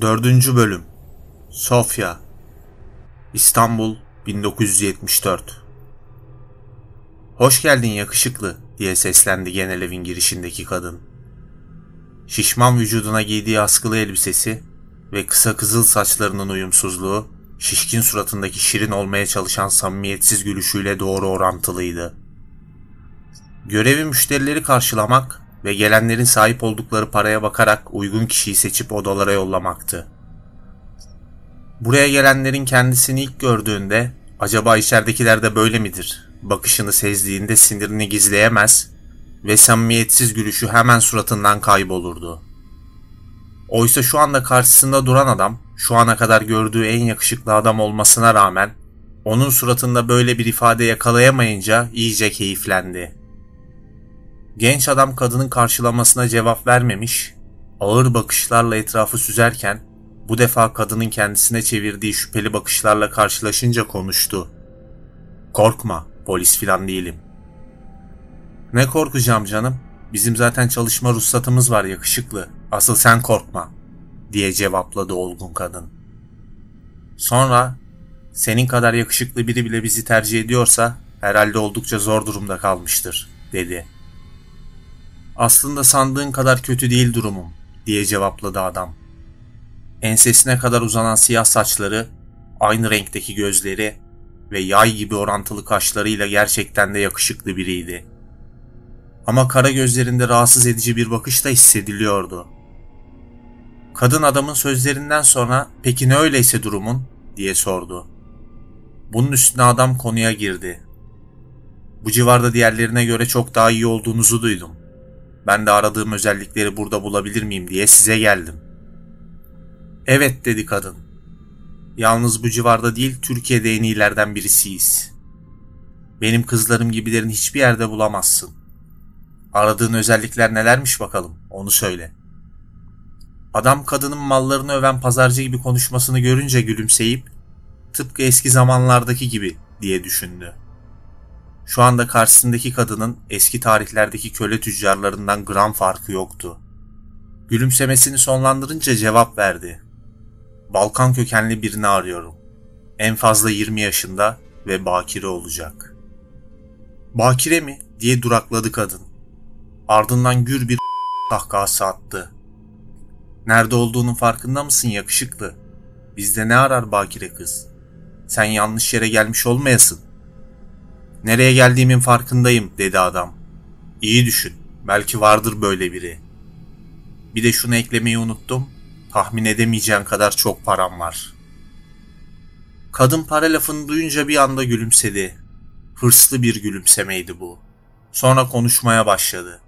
Dördüncü Bölüm Sofya İstanbul 1974 Hoş geldin yakışıklı diye seslendi genel evin girişindeki kadın. Şişman vücuduna giydiği askılı elbisesi ve kısa kızıl saçlarının uyumsuzluğu, şişkin suratındaki şirin olmaya çalışan samimiyetsiz gülüşüyle doğru orantılıydı. Görevi müşterileri karşılamak ve gelenlerin sahip oldukları paraya bakarak uygun kişiyi seçip odalara yollamaktı. Buraya gelenlerin kendisini ilk gördüğünde acaba içeridekiler de böyle midir? Bakışını sezdiğinde sinirini gizleyemez ve samimiyetsiz gülüşü hemen suratından kaybolurdu. Oysa şu anda karşısında duran adam şu ana kadar gördüğü en yakışıklı adam olmasına rağmen onun suratında böyle bir ifade yakalayamayınca iyice keyiflendi. Genç adam kadının karşılamasına cevap vermemiş, ağır bakışlarla etrafı süzerken bu defa kadının kendisine çevirdiği şüpheli bakışlarla karşılaşınca konuştu. Korkma, polis filan değilim. Ne korkacağım canım? Bizim zaten çalışma ruhsatımız var yakışıklı. Asıl sen korkma, diye cevapladı olgun kadın. Sonra, senin kadar yakışıklı biri bile bizi tercih ediyorsa herhalde oldukça zor durumda kalmıştır, dedi. Aslında sandığın kadar kötü değil durumum, diye cevapladı adam. Ensesine kadar uzanan siyah saçları, aynı renkteki gözleri ve yay gibi orantılı kaşlarıyla gerçekten de yakışıklı biriydi. Ama kara gözlerinde rahatsız edici bir bakış da hissediliyordu. Kadın adamın sözlerinden sonra peki ne öyleyse durumun diye sordu. Bunun üstüne adam konuya girdi. Bu civarda diğerlerine göre çok daha iyi olduğunuzu duydum. Ben de aradığım özellikleri burada bulabilir miyim diye size geldim. Evet dedi kadın. Yalnız bu civarda değil Türkiye'de en iyilerden birisiyiz. Benim kızlarım gibilerin hiçbir yerde bulamazsın. Aradığın özellikler nelermiş bakalım onu söyle. Adam kadının mallarını öven pazarcı gibi konuşmasını görünce gülümseyip tıpkı eski zamanlardaki gibi diye düşündü. Şu anda karşısındaki kadının eski tarihlerdeki köle tüccarlarından gram farkı yoktu. Gülümsemesini sonlandırınca cevap verdi. Balkan kökenli birini arıyorum. En fazla 20 yaşında ve bakire olacak. Bakire mi? diye durakladı kadın. Ardından gür bir kahkahası attı. Nerede olduğunun farkında mısın yakışıklı? Bizde ne arar bakire kız? Sen yanlış yere gelmiş olmayasın. Nereye geldiğimin farkındayım dedi adam. İyi düşün. Belki vardır böyle biri. Bir de şunu eklemeyi unuttum. Tahmin edemeyeceğin kadar çok param var. Kadın para lafını duyunca bir anda gülümsedi. Hırslı bir gülümsemeydi bu. Sonra konuşmaya başladı.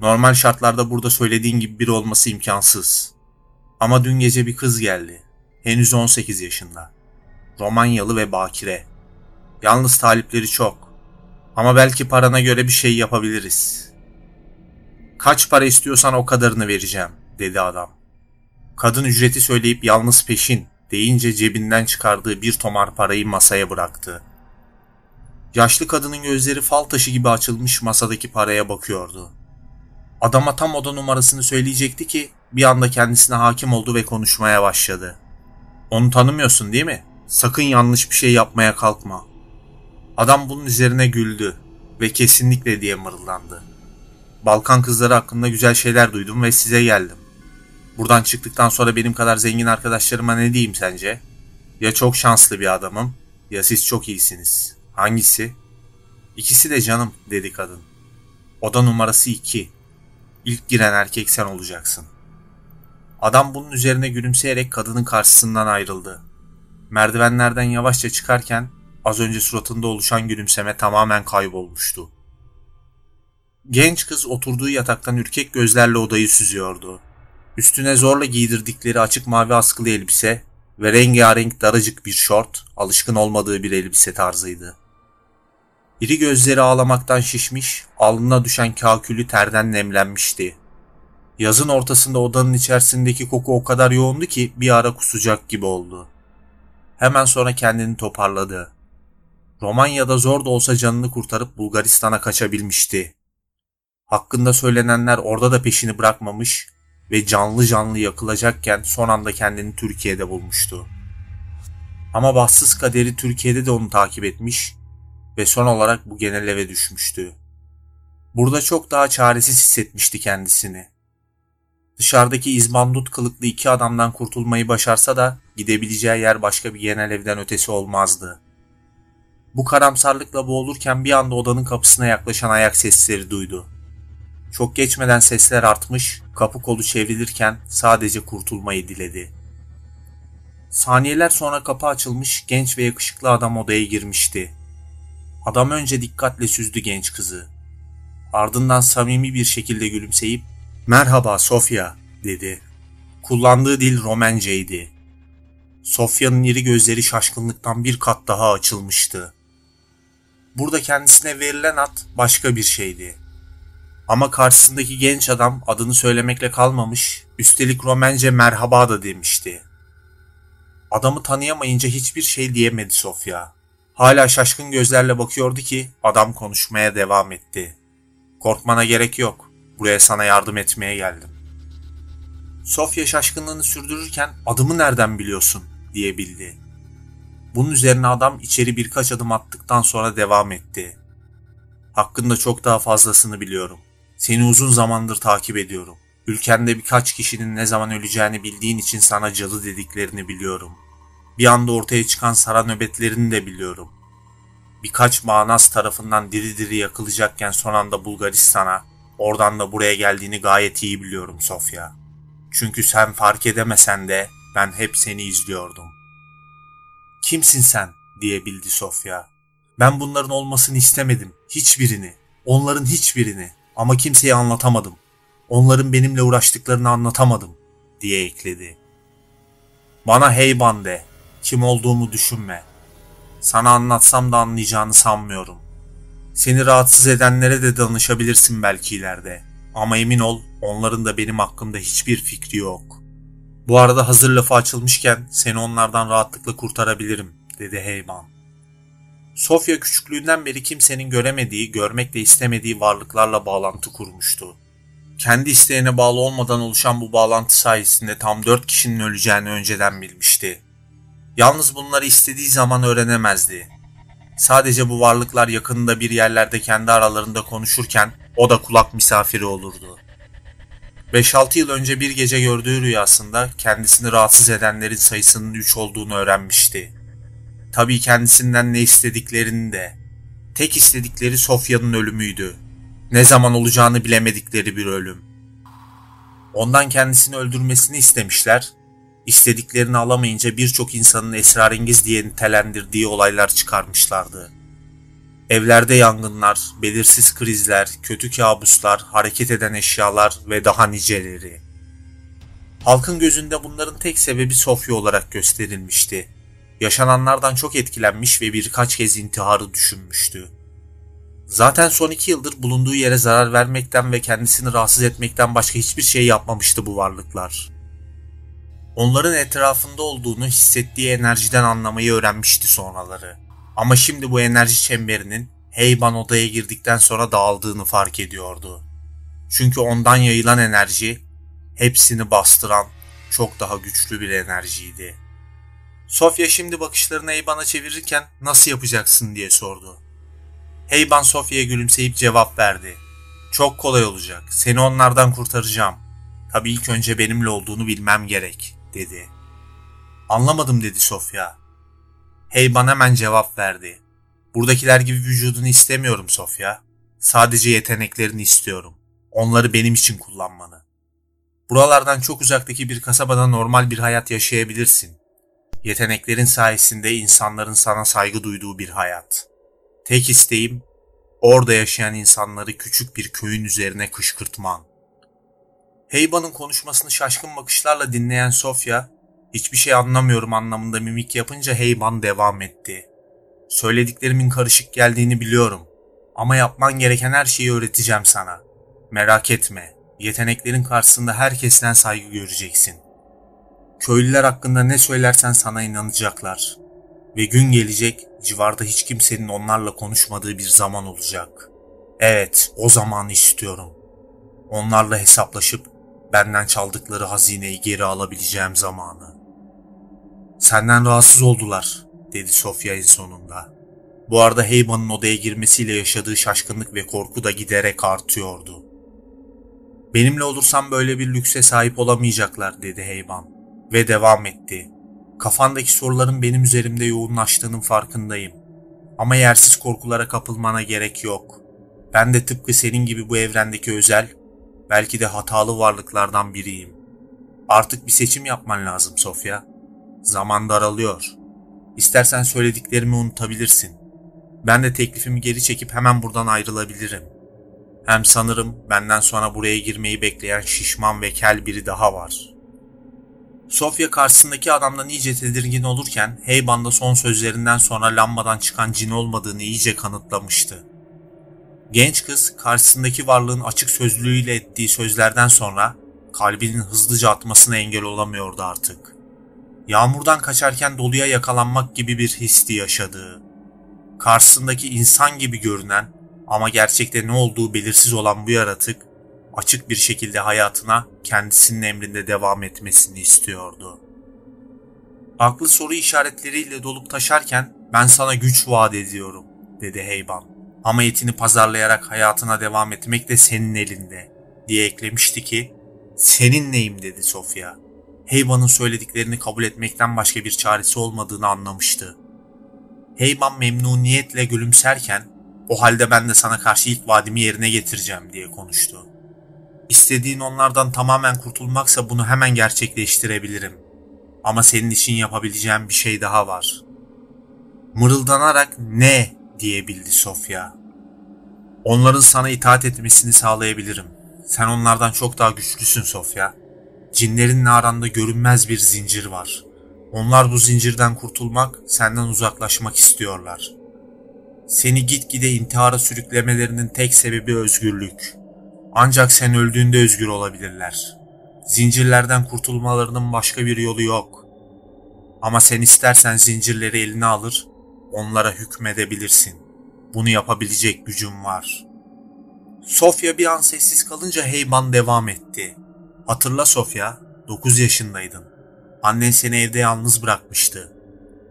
Normal şartlarda burada söylediğin gibi biri olması imkansız. Ama dün gece bir kız geldi. Henüz 18 yaşında. Romanyalı ve bakire. Yalnız talipleri çok. Ama belki parana göre bir şey yapabiliriz. Kaç para istiyorsan o kadarını vereceğim, dedi adam. Kadın ücreti söyleyip yalnız peşin deyince cebinden çıkardığı bir tomar parayı masaya bıraktı. Yaşlı kadının gözleri fal taşı gibi açılmış masadaki paraya bakıyordu. Adama tam oda numarasını söyleyecekti ki bir anda kendisine hakim oldu ve konuşmaya başladı. Onu tanımıyorsun değil mi? Sakın yanlış bir şey yapmaya kalkma. Adam bunun üzerine güldü ve kesinlikle diye mırıldandı. Balkan kızları hakkında güzel şeyler duydum ve size geldim. Buradan çıktıktan sonra benim kadar zengin arkadaşlarıma ne diyeyim sence? Ya çok şanslı bir adamım ya siz çok iyisiniz. Hangisi? İkisi de canım dedi kadın. Oda numarası iki. İlk giren erkek sen olacaksın. Adam bunun üzerine gülümseyerek kadının karşısından ayrıldı. Merdivenlerden yavaşça çıkarken az önce suratında oluşan gülümseme tamamen kaybolmuştu. Genç kız oturduğu yataktan ürkek gözlerle odayı süzüyordu. Üstüne zorla giydirdikleri açık mavi askılı elbise ve rengarenk daracık bir şort alışkın olmadığı bir elbise tarzıydı. İri gözleri ağlamaktan şişmiş, alnına düşen kakülü terden nemlenmişti. Yazın ortasında odanın içerisindeki koku o kadar yoğundu ki bir ara kusacak gibi oldu. Hemen sonra kendini toparladı. Romanya'da zor da olsa canını kurtarıp Bulgaristan'a kaçabilmişti. Hakkında söylenenler orada da peşini bırakmamış, ve canlı canlı yakılacakken son anda kendini Türkiye'de bulmuştu. Ama bahtsız kaderi Türkiye'de de onu takip etmiş ve son olarak bu genel eve düşmüştü. Burada çok daha çaresiz hissetmişti kendisini. Dışarıdaki izbandut kılıklı iki adamdan kurtulmayı başarsa da gidebileceği yer başka bir genel evden ötesi olmazdı. Bu karamsarlıkla boğulurken bir anda odanın kapısına yaklaşan ayak sesleri duydu. Çok geçmeden sesler artmış, kapı kolu çevrilirken sadece kurtulmayı diledi. Saniyeler sonra kapı açılmış, genç ve yakışıklı adam odaya girmişti. Adam önce dikkatle süzdü genç kızı. Ardından samimi bir şekilde gülümseyip "Merhaba Sofya." dedi. Kullandığı dil Romenceydi. Sofya'nın iri gözleri şaşkınlıktan bir kat daha açılmıştı. Burada kendisine verilen ad başka bir şeydi. Ama karşısındaki genç adam adını söylemekle kalmamış, üstelik Romence merhaba da demişti. Adamı tanıyamayınca hiçbir şey diyemedi Sofya. Hala şaşkın gözlerle bakıyordu ki adam konuşmaya devam etti. Korkmana gerek yok. Buraya sana yardım etmeye geldim. Sofya şaşkınlığını sürdürürken adımı nereden biliyorsun diyebildi. Bunun üzerine adam içeri birkaç adım attıktan sonra devam etti. Hakkında çok daha fazlasını biliyorum. Seni uzun zamandır takip ediyorum. Ülkende birkaç kişinin ne zaman öleceğini bildiğin için sana cadı dediklerini biliyorum. Bir anda ortaya çıkan sara nöbetlerini de biliyorum. Birkaç Manas tarafından diri diri yakılacakken son anda Bulgaristan'a, oradan da buraya geldiğini gayet iyi biliyorum Sofya. Çünkü sen fark edemesen de ben hep seni izliyordum. Kimsin sen diyebildi Sofya. Ben bunların olmasını istemedim. Hiçbirini. Onların hiçbirini. Ama kimseye anlatamadım. Onların benimle uğraştıklarını anlatamadım diye ekledi. Bana heyban de. Kim olduğumu düşünme. Sana anlatsam da anlayacağını sanmıyorum. Seni rahatsız edenlere de danışabilirsin belki ileride. Ama emin ol onların da benim hakkımda hiçbir fikri yok. Bu arada hazır lafı açılmışken seni onlardan rahatlıkla kurtarabilirim dedi Heyman. Sofya küçüklüğünden beri kimsenin göremediği, görmek de istemediği varlıklarla bağlantı kurmuştu. Kendi isteğine bağlı olmadan oluşan bu bağlantı sayesinde tam dört kişinin öleceğini önceden bilmişti. Yalnız bunları istediği zaman öğrenemezdi. Sadece bu varlıklar yakınında bir yerlerde kendi aralarında konuşurken o da kulak misafiri olurdu. 5-6 yıl önce bir gece gördüğü rüyasında kendisini rahatsız edenlerin sayısının 3 olduğunu öğrenmişti. Tabii kendisinden ne istediklerini de. Tek istedikleri Sofya'nın ölümüydü. Ne zaman olacağını bilemedikleri bir ölüm. Ondan kendisini öldürmesini istemişler. İstediklerini alamayınca birçok insanın esrarengiz diye nitelendirdiği olaylar çıkarmışlardı. Evlerde yangınlar, belirsiz krizler, kötü kabuslar, hareket eden eşyalar ve daha niceleri. Halkın gözünde bunların tek sebebi Sofya olarak gösterilmişti. Yaşananlardan çok etkilenmiş ve birkaç kez intiharı düşünmüştü. Zaten son iki yıldır bulunduğu yere zarar vermekten ve kendisini rahatsız etmekten başka hiçbir şey yapmamıştı bu varlıklar. Onların etrafında olduğunu hissettiği enerjiden anlamayı öğrenmişti sonraları. Ama şimdi bu enerji çemberinin Heyban odaya girdikten sonra dağıldığını fark ediyordu. Çünkü ondan yayılan enerji hepsini bastıran çok daha güçlü bir enerjiydi. Sofya şimdi bakışlarını Heyban'a çevirirken nasıl yapacaksın diye sordu. Heyban Sofya'ya gülümseyip cevap verdi. Çok kolay olacak. Seni onlardan kurtaracağım. Tabii ilk önce benimle olduğunu bilmem gerek, dedi. Anlamadım dedi Sofya. Heyban hemen cevap verdi. Buradakiler gibi vücudunu istemiyorum Sofya. Sadece yeteneklerini istiyorum. Onları benim için kullanmanı. Buralardan çok uzaktaki bir kasabada normal bir hayat yaşayabilirsin. Yeteneklerin sayesinde insanların sana saygı duyduğu bir hayat. Tek isteğim orada yaşayan insanları küçük bir köyün üzerine kışkırtman. Heyban'ın konuşmasını şaşkın bakışlarla dinleyen Sofya, hiçbir şey anlamıyorum anlamında mimik yapınca Heyban devam etti. Söylediklerimin karışık geldiğini biliyorum ama yapman gereken her şeyi öğreteceğim sana. Merak etme, yeteneklerin karşısında herkesten saygı göreceksin. Köylüler hakkında ne söylersen sana inanacaklar. Ve gün gelecek civarda hiç kimsenin onlarla konuşmadığı bir zaman olacak. Evet, o zamanı istiyorum. Onlarla hesaplaşıp benden çaldıkları hazineyi geri alabileceğim zamanı. Senden rahatsız oldular, dedi Sofya en sonunda. Bu arada Heyman'ın odaya girmesiyle yaşadığı şaşkınlık ve korku da giderek artıyordu. Benimle olursam böyle bir lükse sahip olamayacaklar, dedi Heyman. Ve devam etti. Kafandaki soruların benim üzerimde yoğunlaştığının farkındayım. Ama yersiz korkulara kapılmana gerek yok. Ben de tıpkı senin gibi bu evrendeki özel, belki de hatalı varlıklardan biriyim. Artık bir seçim yapman lazım Sofya. Zaman daralıyor. İstersen söylediklerimi unutabilirsin. Ben de teklifimi geri çekip hemen buradan ayrılabilirim. Hem sanırım benden sonra buraya girmeyi bekleyen şişman ve kel biri daha var. Sofya karşısındaki adamdan iyice tedirgin olurken Heyban da son sözlerinden sonra lambadan çıkan cin olmadığını iyice kanıtlamıştı. Genç kız karşısındaki varlığın açık sözlülüğüyle ettiği sözlerden sonra kalbinin hızlıca atmasına engel olamıyordu artık. Yağmurdan kaçarken doluya yakalanmak gibi bir histi yaşadığı, karşısındaki insan gibi görünen ama gerçekte ne olduğu belirsiz olan bu yaratık açık bir şekilde hayatına kendisinin emrinde devam etmesini istiyordu. Aklı soru işaretleriyle dolup taşarken ben sana güç vaat ediyorum dedi Heyban. Ama etini pazarlayarak hayatına devam etmek de senin elinde diye eklemişti ki senin neyim dedi Sofya. Heyban'ın söylediklerini kabul etmekten başka bir çaresi olmadığını anlamıştı. Heyban memnuniyetle gülümserken o halde ben de sana karşı ilk vaadimi yerine getireceğim diye konuştu. İstediğin onlardan tamamen kurtulmaksa bunu hemen gerçekleştirebilirim. Ama senin için yapabileceğim bir şey daha var. Mırıldanarak ne diyebildi Sofya. Onların sana itaat etmesini sağlayabilirim. Sen onlardan çok daha güçlüsün Sofya. Cinlerin aranda görünmez bir zincir var. Onlar bu zincirden kurtulmak, senden uzaklaşmak istiyorlar. Seni gitgide intihara sürüklemelerinin tek sebebi özgürlük. Ancak sen öldüğünde özgür olabilirler. Zincirlerden kurtulmalarının başka bir yolu yok. Ama sen istersen zincirleri eline alır, onlara hükmedebilirsin. Bunu yapabilecek gücüm var. Sofya bir an sessiz kalınca Heyman devam etti. Hatırla Sofya, 9 yaşındaydın. Annen seni evde yalnız bırakmıştı.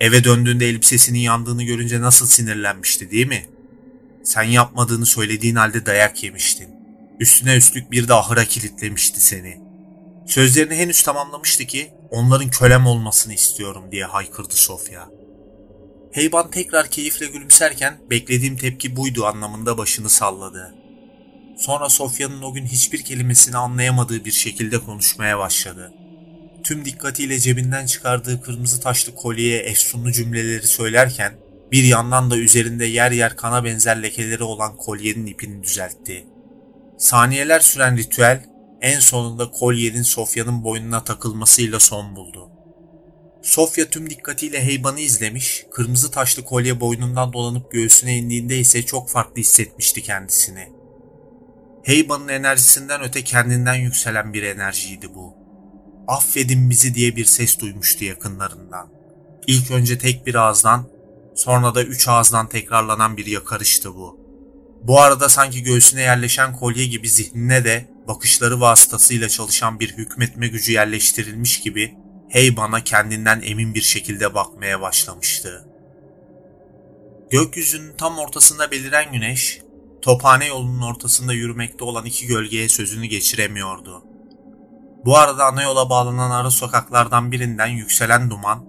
Eve döndüğünde elbisesinin yandığını görünce nasıl sinirlenmişti değil mi? Sen yapmadığını söylediğin halde dayak yemiştin. Üstüne üstlük bir de ahıra kilitlemişti seni. Sözlerini henüz tamamlamıştı ki onların kölem olmasını istiyorum diye haykırdı Sofya. Heyban tekrar keyifle gülümserken beklediğim tepki buydu anlamında başını salladı. Sonra Sofya'nın o gün hiçbir kelimesini anlayamadığı bir şekilde konuşmaya başladı. Tüm dikkatiyle cebinden çıkardığı kırmızı taşlı kolyeye efsunlu cümleleri söylerken bir yandan da üzerinde yer yer kana benzer lekeleri olan kolyenin ipini düzeltti. Saniyeler süren ritüel en sonunda kolyenin Sofya'nın boynuna takılmasıyla son buldu. Sofya tüm dikkatiyle Heyban'ı izlemiş, kırmızı taşlı kolye boynundan dolanıp göğsüne indiğinde ise çok farklı hissetmişti kendisini. Heyban'ın enerjisinden öte kendinden yükselen bir enerjiydi bu. Affedin bizi diye bir ses duymuştu yakınlarından. İlk önce tek bir ağızdan, sonra da üç ağızdan tekrarlanan bir yakarıştı bu. Bu arada sanki göğsüne yerleşen kolye gibi zihnine de bakışları vasıtasıyla çalışan bir hükmetme gücü yerleştirilmiş gibi Heyban'a kendinden emin bir şekilde bakmaya başlamıştı. Gökyüzünün tam ortasında beliren güneş, tophane yolunun ortasında yürümekte olan iki gölgeye sözünü geçiremiyordu. Bu arada ana yola bağlanan ara sokaklardan birinden yükselen duman,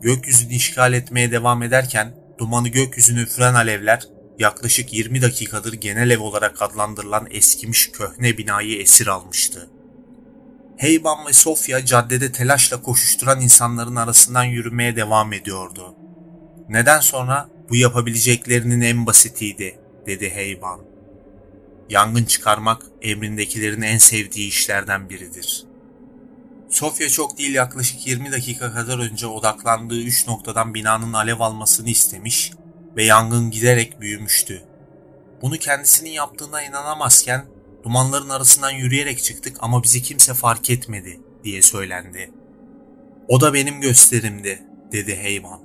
gökyüzünü işgal etmeye devam ederken dumanı gökyüzüne üfüren alevler yaklaşık 20 dakikadır genel ev olarak adlandırılan eskimiş köhne binayı esir almıştı. Heyban ve Sofya caddede telaşla koşuşturan insanların arasından yürümeye devam ediyordu. Neden sonra bu yapabileceklerinin en basitiydi, dedi Heyban. Yangın çıkarmak emrindekilerin en sevdiği işlerden biridir. Sofya çok değil yaklaşık 20 dakika kadar önce odaklandığı 3 noktadan binanın alev almasını istemiş ve yangın giderek büyümüştü. Bunu kendisinin yaptığına inanamazken dumanların arasından yürüyerek çıktık ama bizi kimse fark etmedi diye söylendi. O da benim gösterimdi dedi Heyman.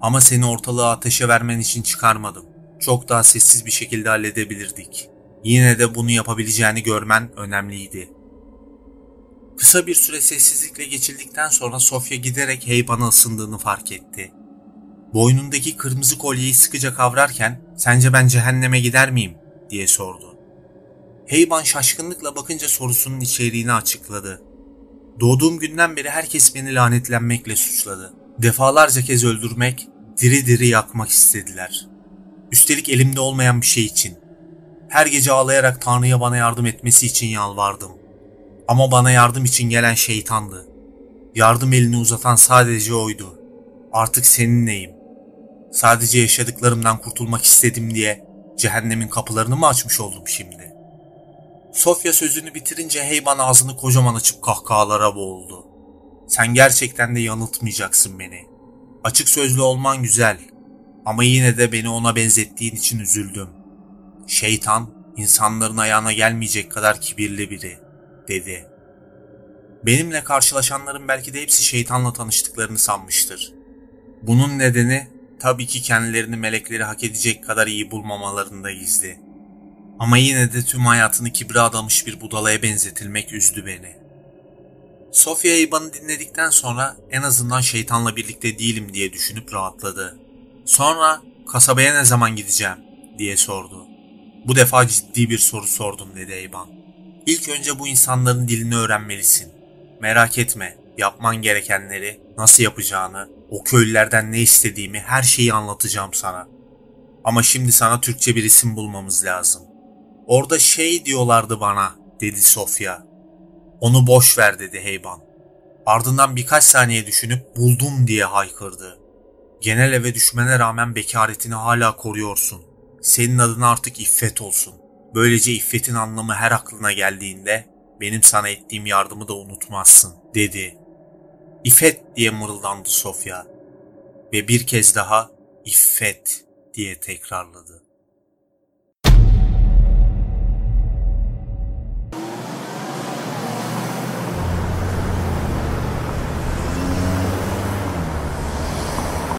Ama seni ortalığı ateşe vermen için çıkarmadım. Çok daha sessiz bir şekilde halledebilirdik. Yine de bunu yapabileceğini görmen önemliydi. Kısa bir süre sessizlikle geçildikten sonra Sofya giderek Heyban'a ısındığını fark etti. Boynundaki kırmızı kolyeyi sıkıca kavrarken sence ben cehenneme gider miyim diye sordu. Heyban şaşkınlıkla bakınca sorusunun içeriğini açıkladı. Doğduğum günden beri herkes beni lanetlenmekle suçladı. Defalarca kez öldürmek, diri diri yakmak istediler. Üstelik elimde olmayan bir şey için. Her gece ağlayarak Tanrı'ya bana yardım etmesi için yalvardım. Ama bana yardım için gelen şeytandı. Yardım elini uzatan sadece oydu. Artık seninleyim. Sadece yaşadıklarımdan kurtulmak istedim diye cehennemin kapılarını mı açmış oldum şimdi? Sofya sözünü bitirince Heyban ağzını kocaman açıp kahkahalara boğuldu. Sen gerçekten de yanıltmayacaksın beni. Açık sözlü olman güzel ama yine de beni ona benzettiğin için üzüldüm. Şeytan insanların ayağına gelmeyecek kadar kibirli biri, dedi. Benimle karşılaşanların belki de hepsi şeytanla tanıştıklarını sanmıştır. Bunun nedeni tabii ki kendilerini melekleri hak edecek kadar iyi bulmamalarında gizli. Ama yine de tüm hayatını kibre adamış bir budalaya benzetilmek üzdü beni. Sofya İban'ı dinledikten sonra en azından şeytanla birlikte değilim diye düşünüp rahatladı. Sonra kasabaya ne zaman gideceğim diye sordu. Bu defa ciddi bir soru sordum dedi Eyban. İlk önce bu insanların dilini öğrenmelisin. Merak etme, yapman gerekenleri, nasıl yapacağını, o köylülerden ne istediğimi her şeyi anlatacağım sana. Ama şimdi sana Türkçe bir isim bulmamız lazım. Orada şey diyorlardı bana, dedi Sofya. Onu boş ver dedi Heyban. Ardından birkaç saniye düşünüp buldum diye haykırdı. Genel eve düşmene rağmen bekaretini hala koruyorsun. Senin adına artık iffet olsun. Böylece iffetin anlamı her aklına geldiğinde benim sana ettiğim yardımı da unutmazsın dedi. İffet diye mırıldandı Sofya ve bir kez daha iffet diye tekrarladı.